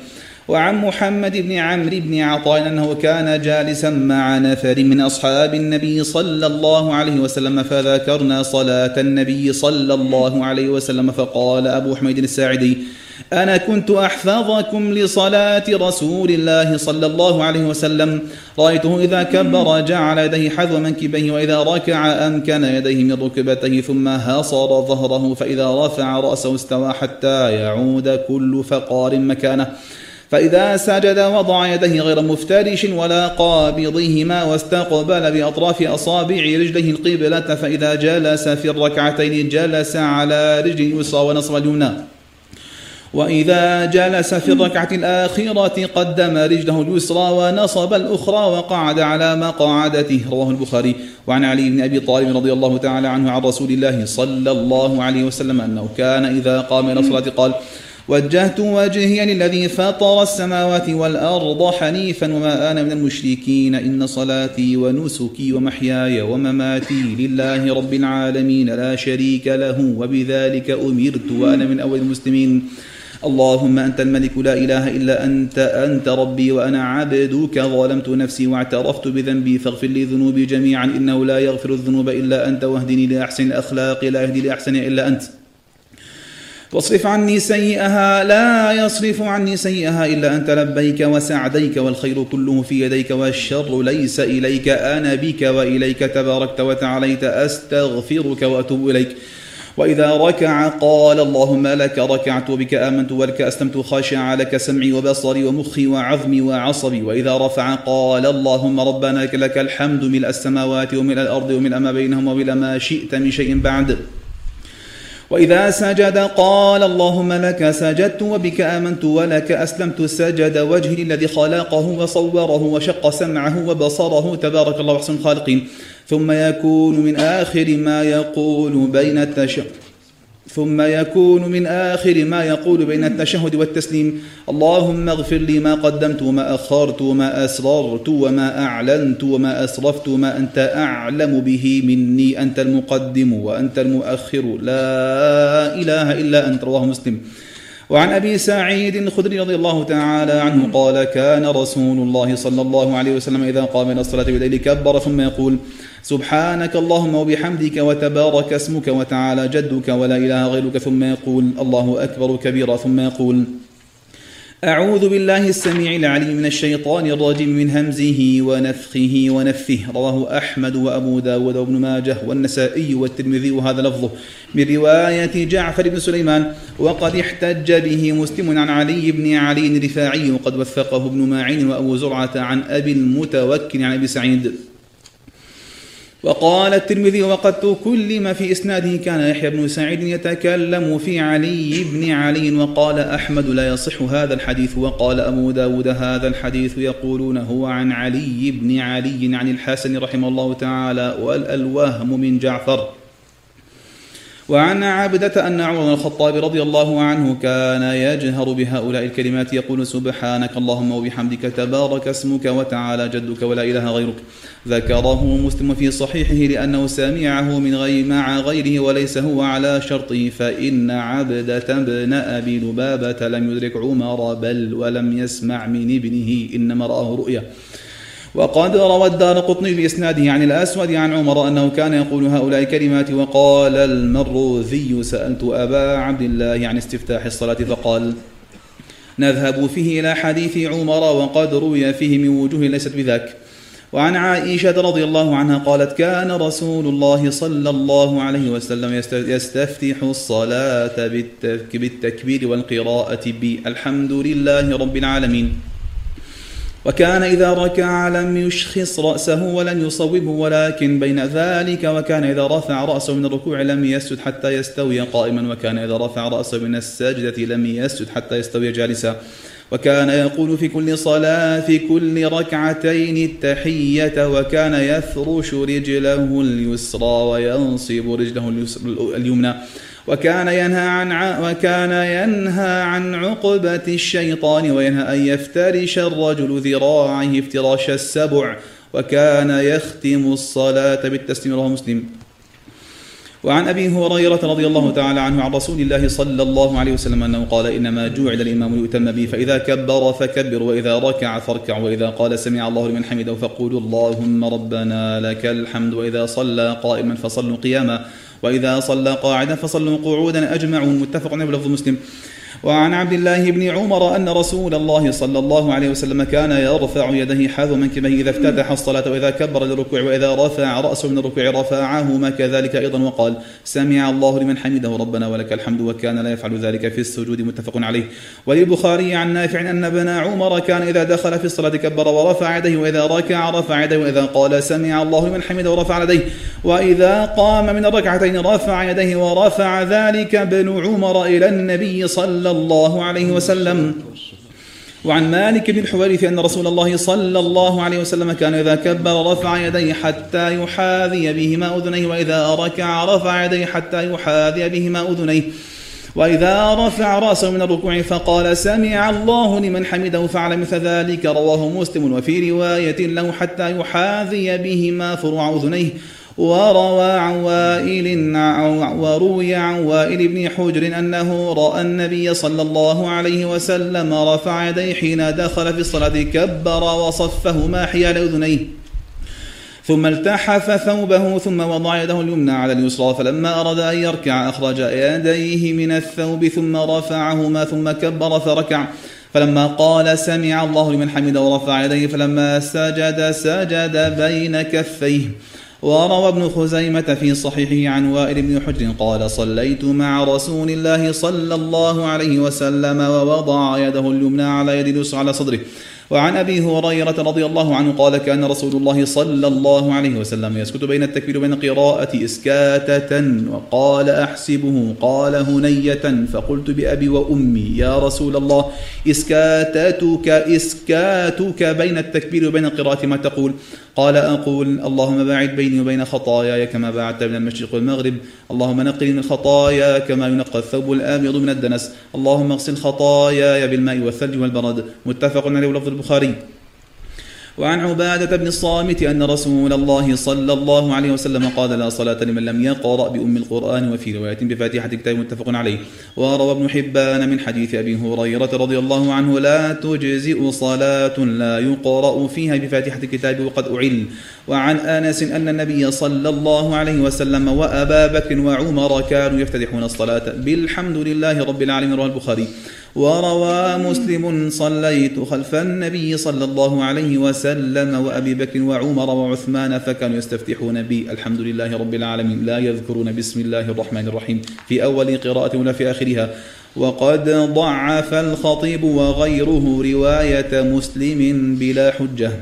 وعن محمد بن عمرو بن عطاء أنه كان جالسا مع نفر من أصحاب النبي صلى الله عليه وسلم فذكرنا صلاة النبي صلى الله عليه وسلم فقال أبو حميد الساعدي أنا كنت أحفظكم لصلاة رسول الله صلى الله عليه وسلم. رأيته إذا كبر جعل يديه حذو منكبيه وإذا ركع أمكن يديه من ركبتيه ثم هصر ظهره فإذا رفع رأسه استوى حتى يعود كل فقار مكانه. فإذا سجد وضع يديه غير مفترش ولا قابضهما واستقبل بأطراف أصابع رجليه القبلة فإذا جلس في الركعتين جلس على رجل اليسرى ونصب اليمنى. وإذا جلس في الركعة الآخرة قدم رجله اليسرى ونصب الأخرى وقعد على مقعدته. رواه البخاري. وعن علي بن أبي طالب رضي الله تعالى عنه عن رسول الله صلى الله عليه وسلم أنه كان إذا قام إلى الصلاة قال وجهت وجهي للذي فطر السماوات والأرض حنيفا وما أنا من المشركين. إن صلاتي ونسكي ومحياي ومماتي لله رب العالمين لا شريك له وبذلك أمرت وأنا من أول المسلمين. اللهم أنت الملك لا إله إلا أنت أنت ربي وأنا عبدك. ظلمت نفسي واعترفت بذنبي فاغفر لي ذنوبي جميعا إنه لا يغفر الذنوب إلا أنت. واهدني لأحسن الأخلاق لا يهدي لأحسن إلا أنت. واصرف عني سيئها لا يصرف عني سيئها إلا أنت. لبيك وسعديك والخير كله في يديك والشر ليس إليك. أنا بك وإليك تباركت وتعاليت. أستغفرك وأتوب إليك. وإذا ركع قال اللهم لك ركعت وبك آمنت ولك أسلمت خاشع لك سمعي وبصري ومخي وعظمي وعصبي وإذا رفع قال اللهم ربنا لك الحمد ملء السماوات وملء الأرض وملء ما بينهما وملء ما شئت من شيء بعد. وإذا سجد قال اللهم لك سجدت وبك آمنت ولك أسلمت. سجد وجهي الذي خلقه وصوره وشق سمعه وبصره. تبارك الله أحسن الخالقين. ثم يكون من آخر ما يقول بين التشهد ثم يكون من آخر ما يقول بين التشهد والتسليم. اللهم اغفر لي ما قدمت وما أخرت وما أسررت وما أعلنت وما أسرفت وما أنت أعلم به. مني أنت المقدم وأنت المؤخر. لا إله إلا أنت. رواه مسلم. وعن أبي سعيد الخدري رضي الله تعالى عنه قال كان رسول الله صلى الله عليه وسلم إذا قام إلى الصلاة بالليل كبر ثم يقول سبحانك اللهم وبحمدك وتبارك اسمك وتعالى جدك ولا إله غيرك ثم يقول الله أكبر كبيرا ثم يقول أعوذ بالله السميع العليم من الشيطان الرجيم من همزه ونفخه ونفثه رواه أحمد وأبو داود وابن ماجه والنسائي والترمذي وهذا لفظه. من رواية جعفر بن سليمان وقد احتج به مسلم عن علي بن علي الرفاعي وقد وثقه ابن معين وأبو زرعة عن أبي المتوكل عن أبي سعيد. وقال الترمذي وقد تكلم في إسناده كان يحيى بن سعيد يتكلم في علي بن علي وقال أحمد لا يصح هذا الحديث وقال أبو داود هذا الحديث يقولون هو عن علي بن علي عن الحسن رحمه الله تعالى والوهم من جعفر. وعن عبدة أن عمر بن الخطاب رضي الله عنه كان يجهر بهؤلاء الكلمات يقول سبحانك اللهم وبحمدك تبارك اسمك وتعالى جدك ولا إله غيرك. ذكره مسلم في صحيحه لأنه سمعه من غير مع غيره وليس هو على شرطه فإن عبدة بن أبي لبابة لم يدرك عمر بل ولم يسمع من ابنه إنما رآه رؤيا. وقد روى الدار قطني بإسناده عن الأسود عن عمر أنه كان يقول هؤلاء الكلمات وقال المروذي سألت أبا عبد الله عن استفتاح الصلاة فقال نذهب فيه إلى حديث عمر وقد روي فيه من وجوه ليست بذاك وعن عائشة رضي الله عنها قالت كان رسول الله صلى الله عليه وسلم يستفتح الصلاة بالتكبير والقراءة بالحمد لله رب العالمين. وكان إذا ركع لم يشخص رأسه ولم يصوبه ولكن بين ذلك وكان إذا رفع رأسه من الركوع لم يسجد حتى يستوي قائما وكان إذا رفع رأسه من السجدة لم يسجد حتى يستوي جالسا. وكان يقول في كل صلاة في كل ركعتين التحية وكان يفرش رجله اليسرى وينصب رجله اليمنى. وكان ينهى عن وكان ينهى عن عقبة الشيطان وينهى أن يفترش الرجل ذراعه افتراش السبع وكان يختم الصلاة بالتسليم رواه مسلم. وعن أبي هريرة رضي الله تعالى عنه عن رسول الله صلى الله عليه وسلم أنه قال إنما جعل الإمام ليؤتم به فإذا كبر فكبر وإذا ركع فاركع وإذا قال سمع الله لمن حمده فقولوا اللهم ربنا لك الحمد وإذا صلى قائما فصلوا قياما. وإذا صلى قاعدا فصلوا قعودا أجمعون. متفق عليه بلفظ مسلم. وعن عبد الله بن عمر أن رسول الله صلى الله عليه وسلم كان يرفع يديه حذو منكبيه إذا افتتح الصلاة وإذا كبر للركوع وإذا رفع رأسه من الركوع رفعهما كذلك أيضا وقال سمع الله لمن حمده ربنا ولك الحمد وكان لا يفعل ذلك في السجود. متفق عليه. وللبخاري عن نافع أن ابن عمر كان إذا دخل في الصلاة كبر ورفع يديه وإذا ركع رفع يديه وإذا قال سمع الله لمن حمده ورفع يديه. وإذا قام من الركعتين رفع يديه ورفع ذلك ابن عمر إلى النبي صلى الله عليه وسلم. وعن مالك بن الحويرث أن رسول الله صلى الله عليه وسلم كان إذا كبر رفع يديه حتى يحاذي بهما أذنيه وإذا ركع رفع يديه حتى يحاذي بهما أذنيه. وإذا رفع رأسه من الركوع فقال سمع الله لمن حمده فعل مثل ذلك رواه مسلم. وفي رواية له حتى يحاذي بهما فروع أذنيه. وروى عن وائل وروي عن وائل بن حجر أنه رأى النبي صلى الله عليه وسلم رفع يديه حين دخل في الصلاة كبر وصفهما حيال أذنيه ثم التحف ثوبه ثم وضع يده اليمنى على اليسرى فلما أراد أن يركع أخرج يديه من الثوب ثم رفعهما ثم كبر فركع. فلما قال سمع الله لمن حمده ورفع يديه فلما سجد سجد بين كفيه. وروى ابن خزيمة في صحيحه عن وائل بن حجر قال صليت مع رسول الله صلى الله عليه وسلم ووضع يده اليمنى على يد اليسرى على صدره. وعن أبي هريرة رضي الله عنه قال كان رسول الله صلى الله عليه وسلم يسكت بين التكبير وبين القراءه إسكاتة وقال أحسبه قال هنية فقلت بأبي وأمي يا رسول الله إسكاتتك إسكاتك بين التكبير وبين القراءة ما تقول؟ قال أقول اللهم باعد بيني وبين خطاياي كما باعدت بين المشرق والمغرب. اللهم نقني من الخطايا كما ينقى الثوب الابيض من الدنس. اللهم اغسل خطاياي بالماء والثلج والبرد. متفق عليه ولفظ البخاري. وعن عبادة بن الصامت أن رسول الله صلى الله عليه وسلم قال لا صلاة لمن لم يقرأ بأم القرآن وفي رواية بفاتحة كتاب متفق عليه. وروى ابن حبان من حديث أبي هريرة رضي الله عنه لا تجزئ صلاة لا يقرأ فيها بفاتحة الكتاب وقد أعل. وعن أنس أن النبي صلى الله عليه وسلم وأبا بكر وعمر كانوا يفتتحون الصلاة. بالحمد لله رب العالمين رواه البخاري. وروى مسلم صليت خلف النبي صلى الله عليه وسلم وأبي بكر وعمر وعثمان فكانوا يستفتحون بي. الحمد لله رب العالمين. لا يذكرون بسم الله الرحمن الرحيم. في أول قراءة ولا في آخرها. وقد ضعف الخطيب وغيره رواية مسلم بلا حجة.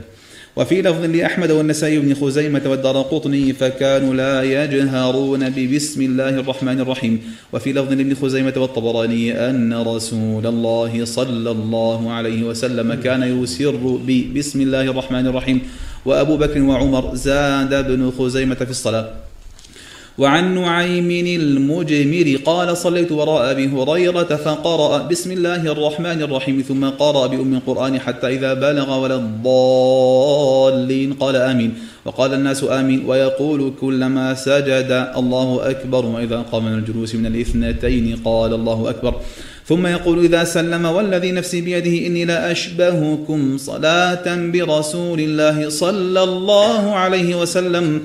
وفي لفظ لأحمد والنسائي بن خزيمة والدار قطني فكانوا لا يجهرون ببسم الله الرحمن الرحيم. وفي لفظ لابن خزيمة والطبراني أن رسول الله صلى الله عليه وسلم كان يسر ببسم الله الرحمن الرحيم. وأبو بكر وعمر زاد ابن خزيمة في الصلاة. وعن نعيم المجمر قال صليت وراء أبي هريرة فقرأ بسم الله الرحمن الرحيم ثم قرأ بأم القرآن حتى إذا بلغ ولا الضالين قال آمين. وقال الناس آمين ويقول كلما سجد الله أكبر وإذا قام من الجلوس من الاثنتين قال الله أكبر. ثم يقول إذا سلم والذي نفسي بيده إني لا أشبهكم صلاة برسول الله صلى الله عليه وسلم.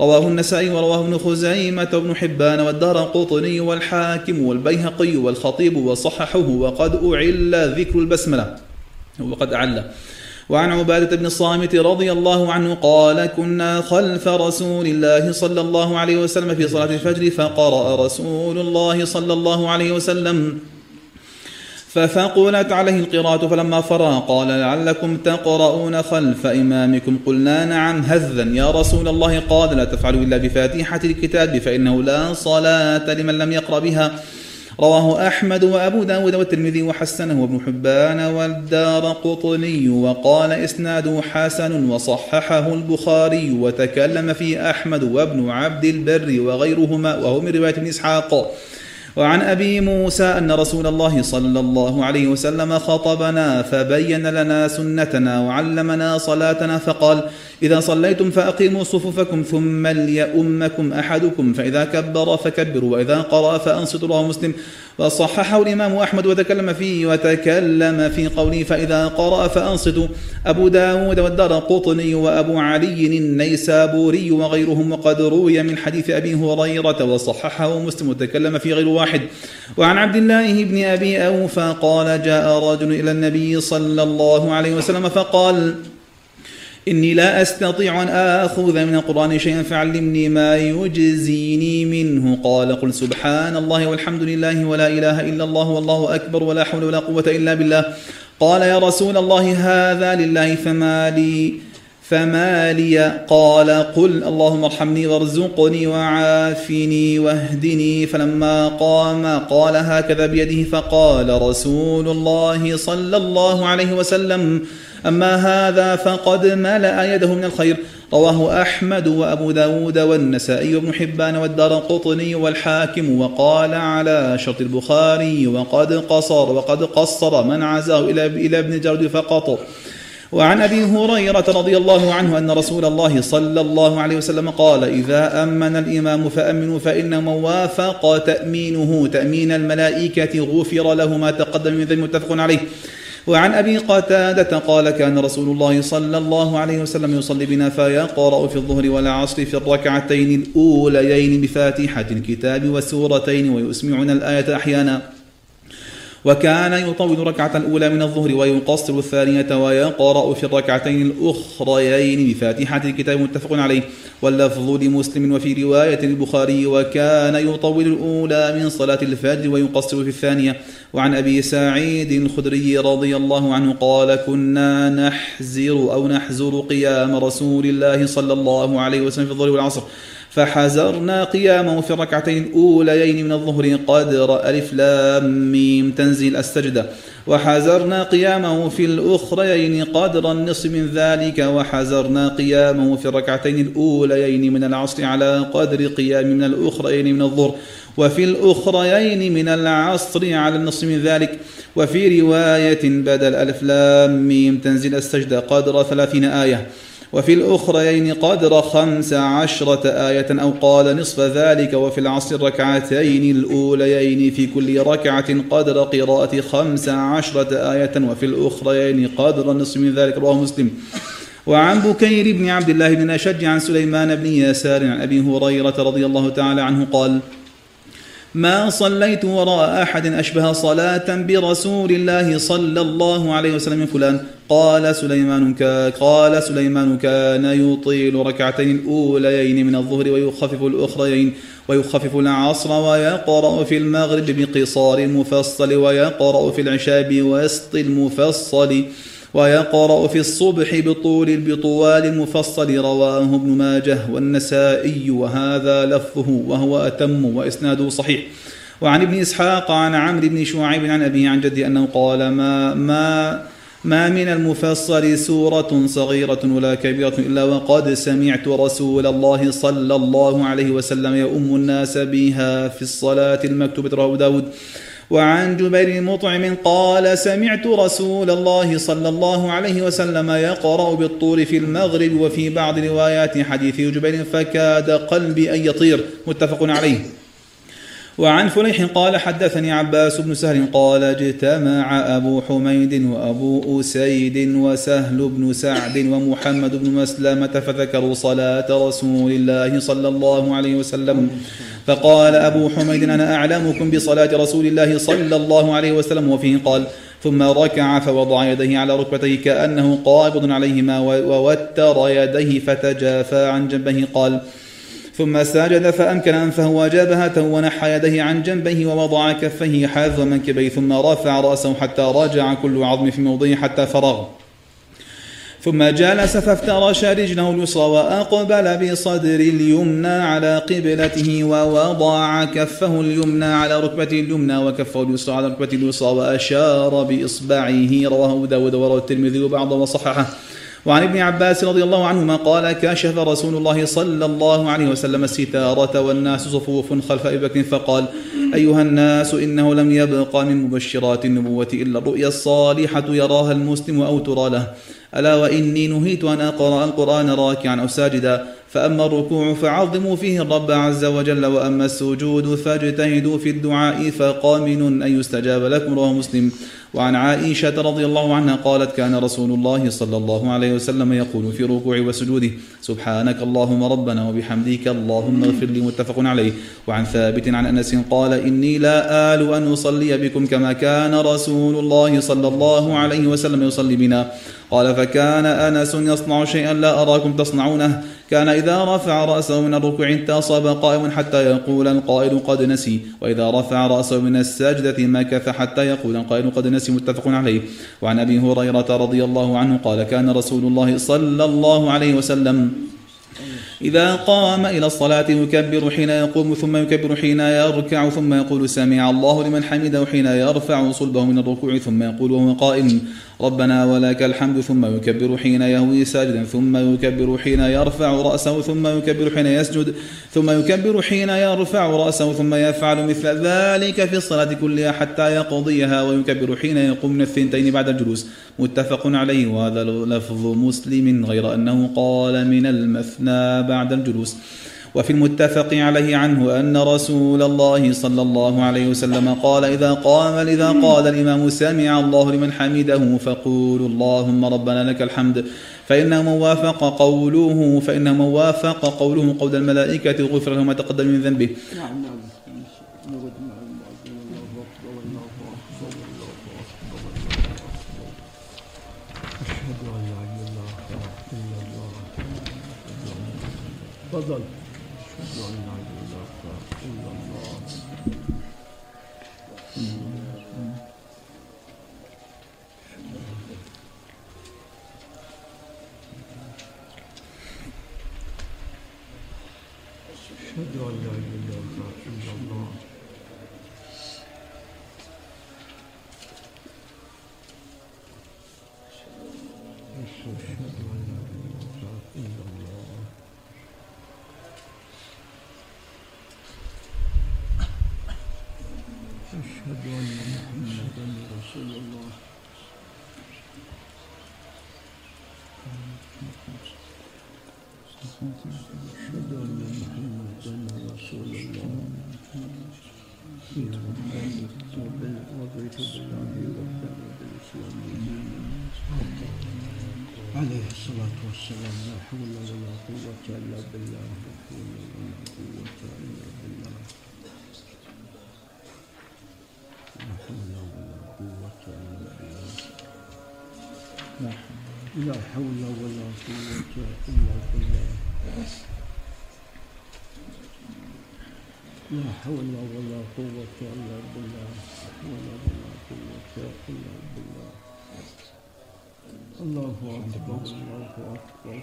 رواه النسائي ورواه ابن خزيمة وابن حبان والدار قطني والحاكم والبيهقي والخطيب وصححه وقد أعل ذكر البسملة وقد أعل. وعن عبادة بن الصامت رضي الله عنه قال كنا خلف رسول الله صلى الله عليه وسلم في صلاة الفجر فقرأ رسول الله صلى الله عليه وسلم فثقلت عليه القراءة فلما فرغ قال لعلكم تقرؤون خلف إمامكم. قلنا نعم هذا يا رسول الله قال لا تفعلوا إلا بفاتحة الكتاب فإنه لا صلاة لمن لم يقرأ بها. رواه أحمد وأبو داود والترمذي وحسنه وابن حبان والدار قطني. وقال إسناده حسن وصححه البخاري. وتكلم فيه أحمد وابن عبد البر وغيرهما. وهو من رواية إسحاق. وعن أبي موسى أن رسول الله صلى الله عليه وسلم خطبنا فبين لنا سنتنا وعلمنا صلاتنا فقال إذا صليتم فأقيموا صفوفكم ثم ليؤمكم أحدكم فإذا كبر فكبروا وإذا قرأ فأنصتوا رواه مسلم وصححه الإمام أحمد وتكلم فيه وتكلم في قوله فإذا قرأ فأنصتوا أبو داود والدار قطني وأبو علي النيسابوري وغيرهم وقد روي من حديث أبي هريرة وصححه مسلم وتكلم في غير واحد. وعن عبد الله بن أبي أوفى قال جاء رجل إلى النبي صلى الله عليه وسلم فقال إني لا أستطيع أن آخذ من القرآن شيئا فعلمني ما يجزيني منه. قال قل سبحان الله والحمد لله ولا إله إلا الله والله أكبر ولا حول ولا قوة إلا بالله. قال يا رسول الله هذا لله فما لي فما لي. قال قل اللهم ارحمني وارزقني وعافني واهدني. فلما قام قال هكذا بيده فقال رسول الله صلى الله عليه وسلم أما هذا فقد ملأ يده من الخير. رواه أحمد وأبو داود والنسائي وابن حبان والدار القطني والحاكم وقال على شرط البخاري وقد قصر وقد قصر من عزاه إلى إلى ابن جرد فقط. وعن أبي هريرة رضي الله عنه أن رسول الله صلى الله عليه وسلم قال إذا آمن الإمام فآمنوا فإن من وافق تأمينه تأمين الملائكة غفر له ما تقدم من ذنب متفق عليه. وعن أبي قتادة قال كان رسول الله صلى الله عليه وسلم يصلي بنا فيقرا في الظهر والعصر في الركعتين الأوليين بفاتحة الكتاب وسورتين ويسمعنا الآية أحيانا. وكان يطول الركعة الأولى من الظهر ويقصر الثانية ويقرأ في الركعتين الأخريين بفاتحة الكتاب متفق عليه. واللفظ لمسلم وفي رواية البخاري وكان يطول الأولى من صلاة الفجر ويقصر في الثانية. وعن أبي سعيد الخدري رضي الله عنه قال كنا نحزر أو نحزر قيام رسول الله صلى الله عليه وسلم في الظهر والعصر. فحزرنا قيامه في الركعتين الأوليين من الظهر قدر ألف لام ميم تنزيل السجدة. وحزرنا قيامه في الأخريين قدر النصف من ذلك. وحزرنا قيامه في الركعتين الأوليين من العصر على قدر قيام من الأخريين من الظهر. وفي الأخريين من العصر على النصف من ذلك. وفي رواية بدل ألف لام ميم تنزيل السجدة قدر ثلاثين آية. وفي الأخرين قدر خمس عشرة آية أو قال نصف ذلك وفي العصر الركعتين الأوليين في كل ركعة قدر قراءة خمس عشرة آية وفي الأخرين قدر نصف من ذلك رواه مسلم. وعن بكير بن عبد الله بن أشج عن سليمان بن يسار عن أبي هريرة رضي الله تعالى عنه قال ما صليت وراء أحد أشبه صلاة برسول الله صلى الله عليه وسلم من فلان. قال سليمان قال سليمان كان يطيل ركعتين الأوليين من الظهر ويخفف الأخرين ويخفف العصر ويقرأ في المغرب بقصار المفصل ويقرأ في العشاء بوسط المفصل. ويقرأ في الصبح بطول بطوال المفصل رواه ابن ماجه والنسائي وهذا لفظه وهو أتم وإسناده صحيح. وعن ابن إسحاق عن عمرو بن شعيب عن أبيه عن جدي أنه قال ما ما ما من المفصل سورة صغيرة ولا كبيرة إلا وقد سمعت رسول الله صلى الله عليه وسلم يؤم الناس بها في الصلاة المكتوبة رواه داود. وعن جبير مطعم قال سمعت رسول الله صلى الله عليه وسلم يقرأ بالطور في المغرب وفي بعض روايات حديث جبير فكاد قلبي أن يطير. متفق عليه. وعن فليح قال حدثني عباس بن سهل قال اجتمع أبو حميد وأبو أسيد وسهل بن سعد ومحمد بن مسلمة فذكروا صلاة رسول الله صلى الله عليه وسلم. فقال أبو حميد أنا أعلمكم بصلاة رسول الله صلى الله عليه وسلم. وفيه قال ثم ركع فوضع يديه على ركبتيه كأنه قابض عليهما ووتر يديه فتجافى عن جنبه. قال ثم سجد فأمكن أنفه وجبهته ونحى يديه عن جنبه ووضع كفيه حذو منكبيه ثم رفع رأسه حتى رجع كل عظم في موضعه حتى فرغ. ثم جلس فافترش رجله اليسرى وأقبل بصدر اليمنى على قبلته ووضع كفه اليمنى على ركبته اليمنى وكفه اليسرى على ركبته اليسرى وأشار بإصبعه. رواه داود وروى الترمذي وبعضه وصححه. وعن ابن عباس رضي الله عنهما قال كشف رسول الله صلى الله عليه وسلم الستارة والناس صفوف خلف أبي بكر فقال أيها الناس إنه لم يبق من مبشرات النبوة إلا الرؤيا الصالحة يراها المسلم أو ترى له. ألا وإني نهيت أن أقرأ القرآن راكعا أو ساجدا؟ فأما الركوع فعظموا فيه الرب عز وجل وأما السجود فاجتهدوا في الدعاء فقامن أن يستجاب لكم رواه مسلم. وعن عائشة رضي الله عنها قالت كان رسول الله صلى الله عليه وسلم يقول في ركوع وسجوده سبحانك اللهم ربنا وبحمدك اللهم اغفر لي متفق عليه. وعن ثابت عن أنس قال إني لا آل أن أصلي بكم كما كان رسول الله صلى الله عليه وسلم يصلي بنا. قال فكان أنس يصنع شيئا لا أراكم تصنعونه. كان إذا رفع رأسه من الركوع انتصب قائما حتى يقول القائل قد نسي وإذا رفع رأسه من السجدة مكث حتى يقول القائل قد نسي متفق عليه. وعن أبي هريرة رضي الله عنه قال كان رسول الله صلى الله عليه وسلم إذا قام إلى الصلاة يكبر حين يقوم ثم يكبر حين يركع ثم يقول سمع الله لمن حمده حين يرفع صلبه من الركوع ثم يقول وهو قائم. ربنا ولك الحمد ثم يكبر حين يهوي ساجدا ثم يكبر حين يرفع رأسه ثم يكبر حين يسجد ثم يكبر حين يرفع رأسه ثم يفعل مثل ذلك في الصلاة كلها حتى يقضيها ويكبر حين يقوم من الثنتين بعد الجلوس. متفق عليه. وهذا لفظ مسلم غير أنه قال من المثنى بعد الجلوس. وفي المتفق عليه عنه أن رسول الله صلى الله عليه وسلم قال إذا قام إذا قال الإمام سمع الله لمن حمده فقولوا اللهم ربنا لك الحمد فإنه من وافق قوله فإنه من وافق قوله قول الملائكة غفر له ما تقدم من ذنبه. نعم نعم عليه الصلاة والسلام لا حول ولا قوة إلا بالله لا حول ولا قوة إلا بالله لا حول ولا قوة إلا بالله لا حول ولا قوة إلا بالله. لا حول ولا قوة إلا بالله. الله أكبر الله أكبر.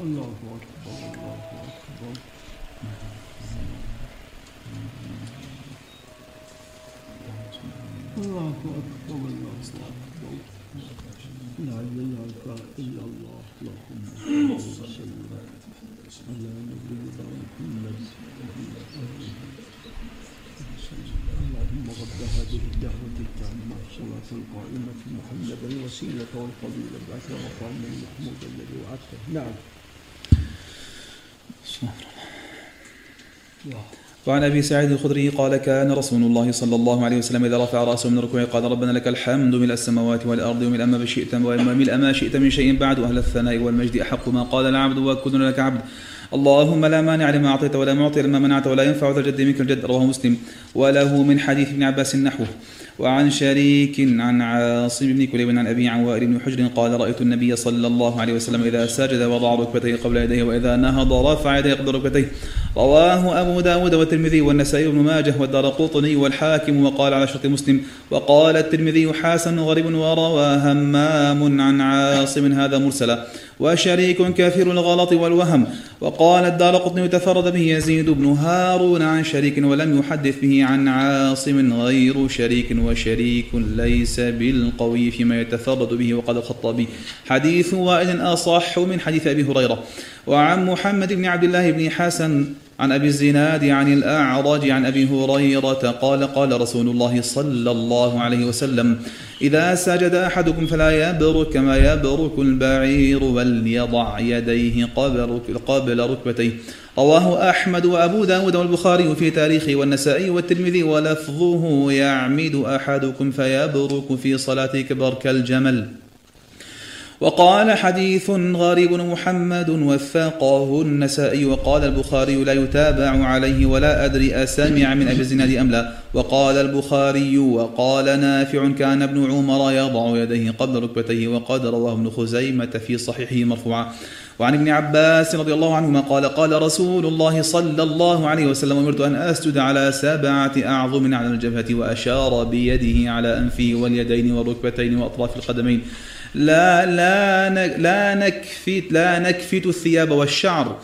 الله أكبر الله أكبر. الله أكبر الله أكبر لا إله إلا الله اللهم صل على نبينا محمد اللهم رب هذه الدعوة التامة الصلاة القائمة محمد الوسيلة والفضيلة بعث مقام المحمود الذي وعدته نعم وعن أبي سعيد الخدري قال كان رسول الله صلى الله عليه وسلم إذا رفع رأسه من الركوع قال ربنا لك الحمد ملء السماوات والأرض وملء ما شئت وملء ما شئت من شيء بعد أهل الثناء والمجد أحق ما قال العبد وكلنا لك عبد اللهم لا مانع لما أعطيت ولا معطي لما منعت ولا ينفع ذا الجد منك الجد. رواه مسلم. وله من حديث ابن عباس نحوه. وعن شريك عن عاصم بن كليب عن أبي عن وائل بن حجر قال رأيت النبي صلى الله عليه وسلم إذا سجد وضع ركبتيه قبل يديه وإذا نهض رفع يديه قبل ركبتيه. رواه أبو داود والترمذي والنسائي بن ماجه والدار قطني والحاكم وقال على شرط مسلم وقال الترمذي حسن غريب وروى همام عن عاصم هذا مرسلا. وشريك كثير الغلط والوهم. وقال الدار قطني تفرد به يزيد بن هارون عن شريك ولم يحدث به عن عاصم غير شريك وشريك ليس بالقوي فيما يتفرد به وقال الخطابي حديث وائل أصح من حديث أبي هريرة. وعن محمد بن عبد الله بن حسن عن أبي الزناد عن الأعرج عن أبي هريرة قال قال رسول الله صلى الله عليه وسلم إذا سجد أحدكم فلا يبرك كما يبرك البعير وليضع يديه قبل, قبل ركبتيه. رواه أحمد وأبو داود والبخاري في تاريخه والنسائي والترمذي ولفظه يعمد أحدكم فيبرك في صلاته كبرك الجمل. وقال حديث غريب محمد وثقه النسائي وقال البخاري لا يتابع عليه ولا أدري أسمع من أبي الزناد أم لا. وقال البخاري وقال نافع كان ابن عمر يضع يديه قبل ركبتيه وقد رواه ابن خزيمة في صحيحه مرفوعا. وعن ابن عباس رضي الله عنهما قال قال رسول الله صلى الله عليه وسلم أمرت أن أسجد على سبعة أعظم على الجبهة وأشار بيده على أنفه واليدين والركبتين وأطراف القدمين. لا لا لا نكفت لا نكفت الثياب والشعر.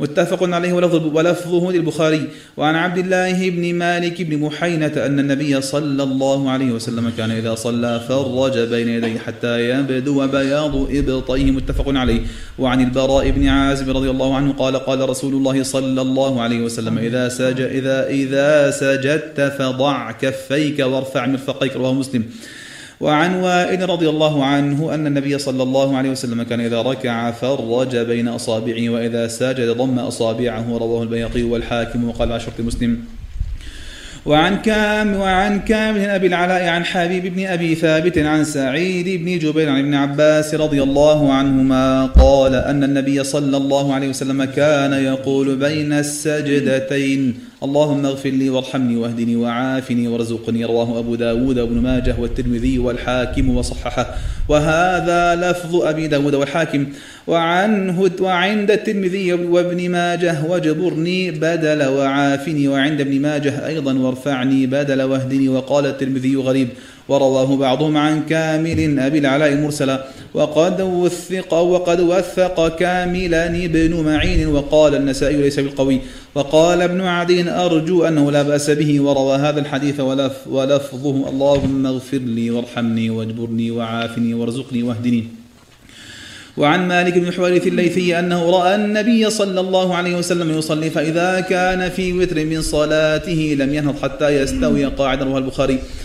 متفق عليه ولفظ ولفظه للبخاري. وعن عبد الله بن مالك بن محينة أن النبي صلى الله عليه وسلم كان إذا صلى فرج بين يديه حتى يبدو بياض إبطيه. متفق عليه. وعن البراء بن عازب رضي الله عنه قال قال رسول الله صلى الله عليه وسلم إذا سجد إذا إذا سجدت فضع كفيك وارفع مرفقيك. رواه مسلم. وعن وائل رضي الله عنه أن النبي صلى الله عليه وسلم كان إذا ركع فرج بين أصابعه وإذا سجد ضم أصابعه رواه البيقي والحاكم وقال عشرة مسلم. وعن كام وعن كامل أبي العلاء عن حبيب بن أبي ثابت عن سعيد بن جبير عن ابن عباس رضي الله عنهما قال أن النبي صلى الله عليه وسلم كان يقول بين السجدتين. اللهم اغفر لي وارحمني واهدني وعافني وارزقني رواه أبو داود وابن ماجه والترمذي والحاكم وصححه. وهذا لفظ أبي داود والحاكم. وعنه وعند الترمذي وابن ماجه واجبرني بدل وعافني. وعند ابن ماجه أيضا وارفعني بدل واهدني. وقال الترمذي غريب. ورواه بعضهم عن كامل أبي العلاء مرسلا. وقد وثق وقد وثق كاملا ابن معين وقال النسائي ليس بالقوي. وقال ابن عدي أرجو أنه لا بأس به وروى هذا الحديث ولف ولفظه اللهم اغفر لي وارحمني واجبرني وعافني وارزقني واهدني. وعن مالك بن حوارث الليثي أنه رأى النبي صلى الله عليه وسلم يصلي فإذا كان في وتر من صلاته لم ينهض حتى يستوي قاعدا رواه البخاري.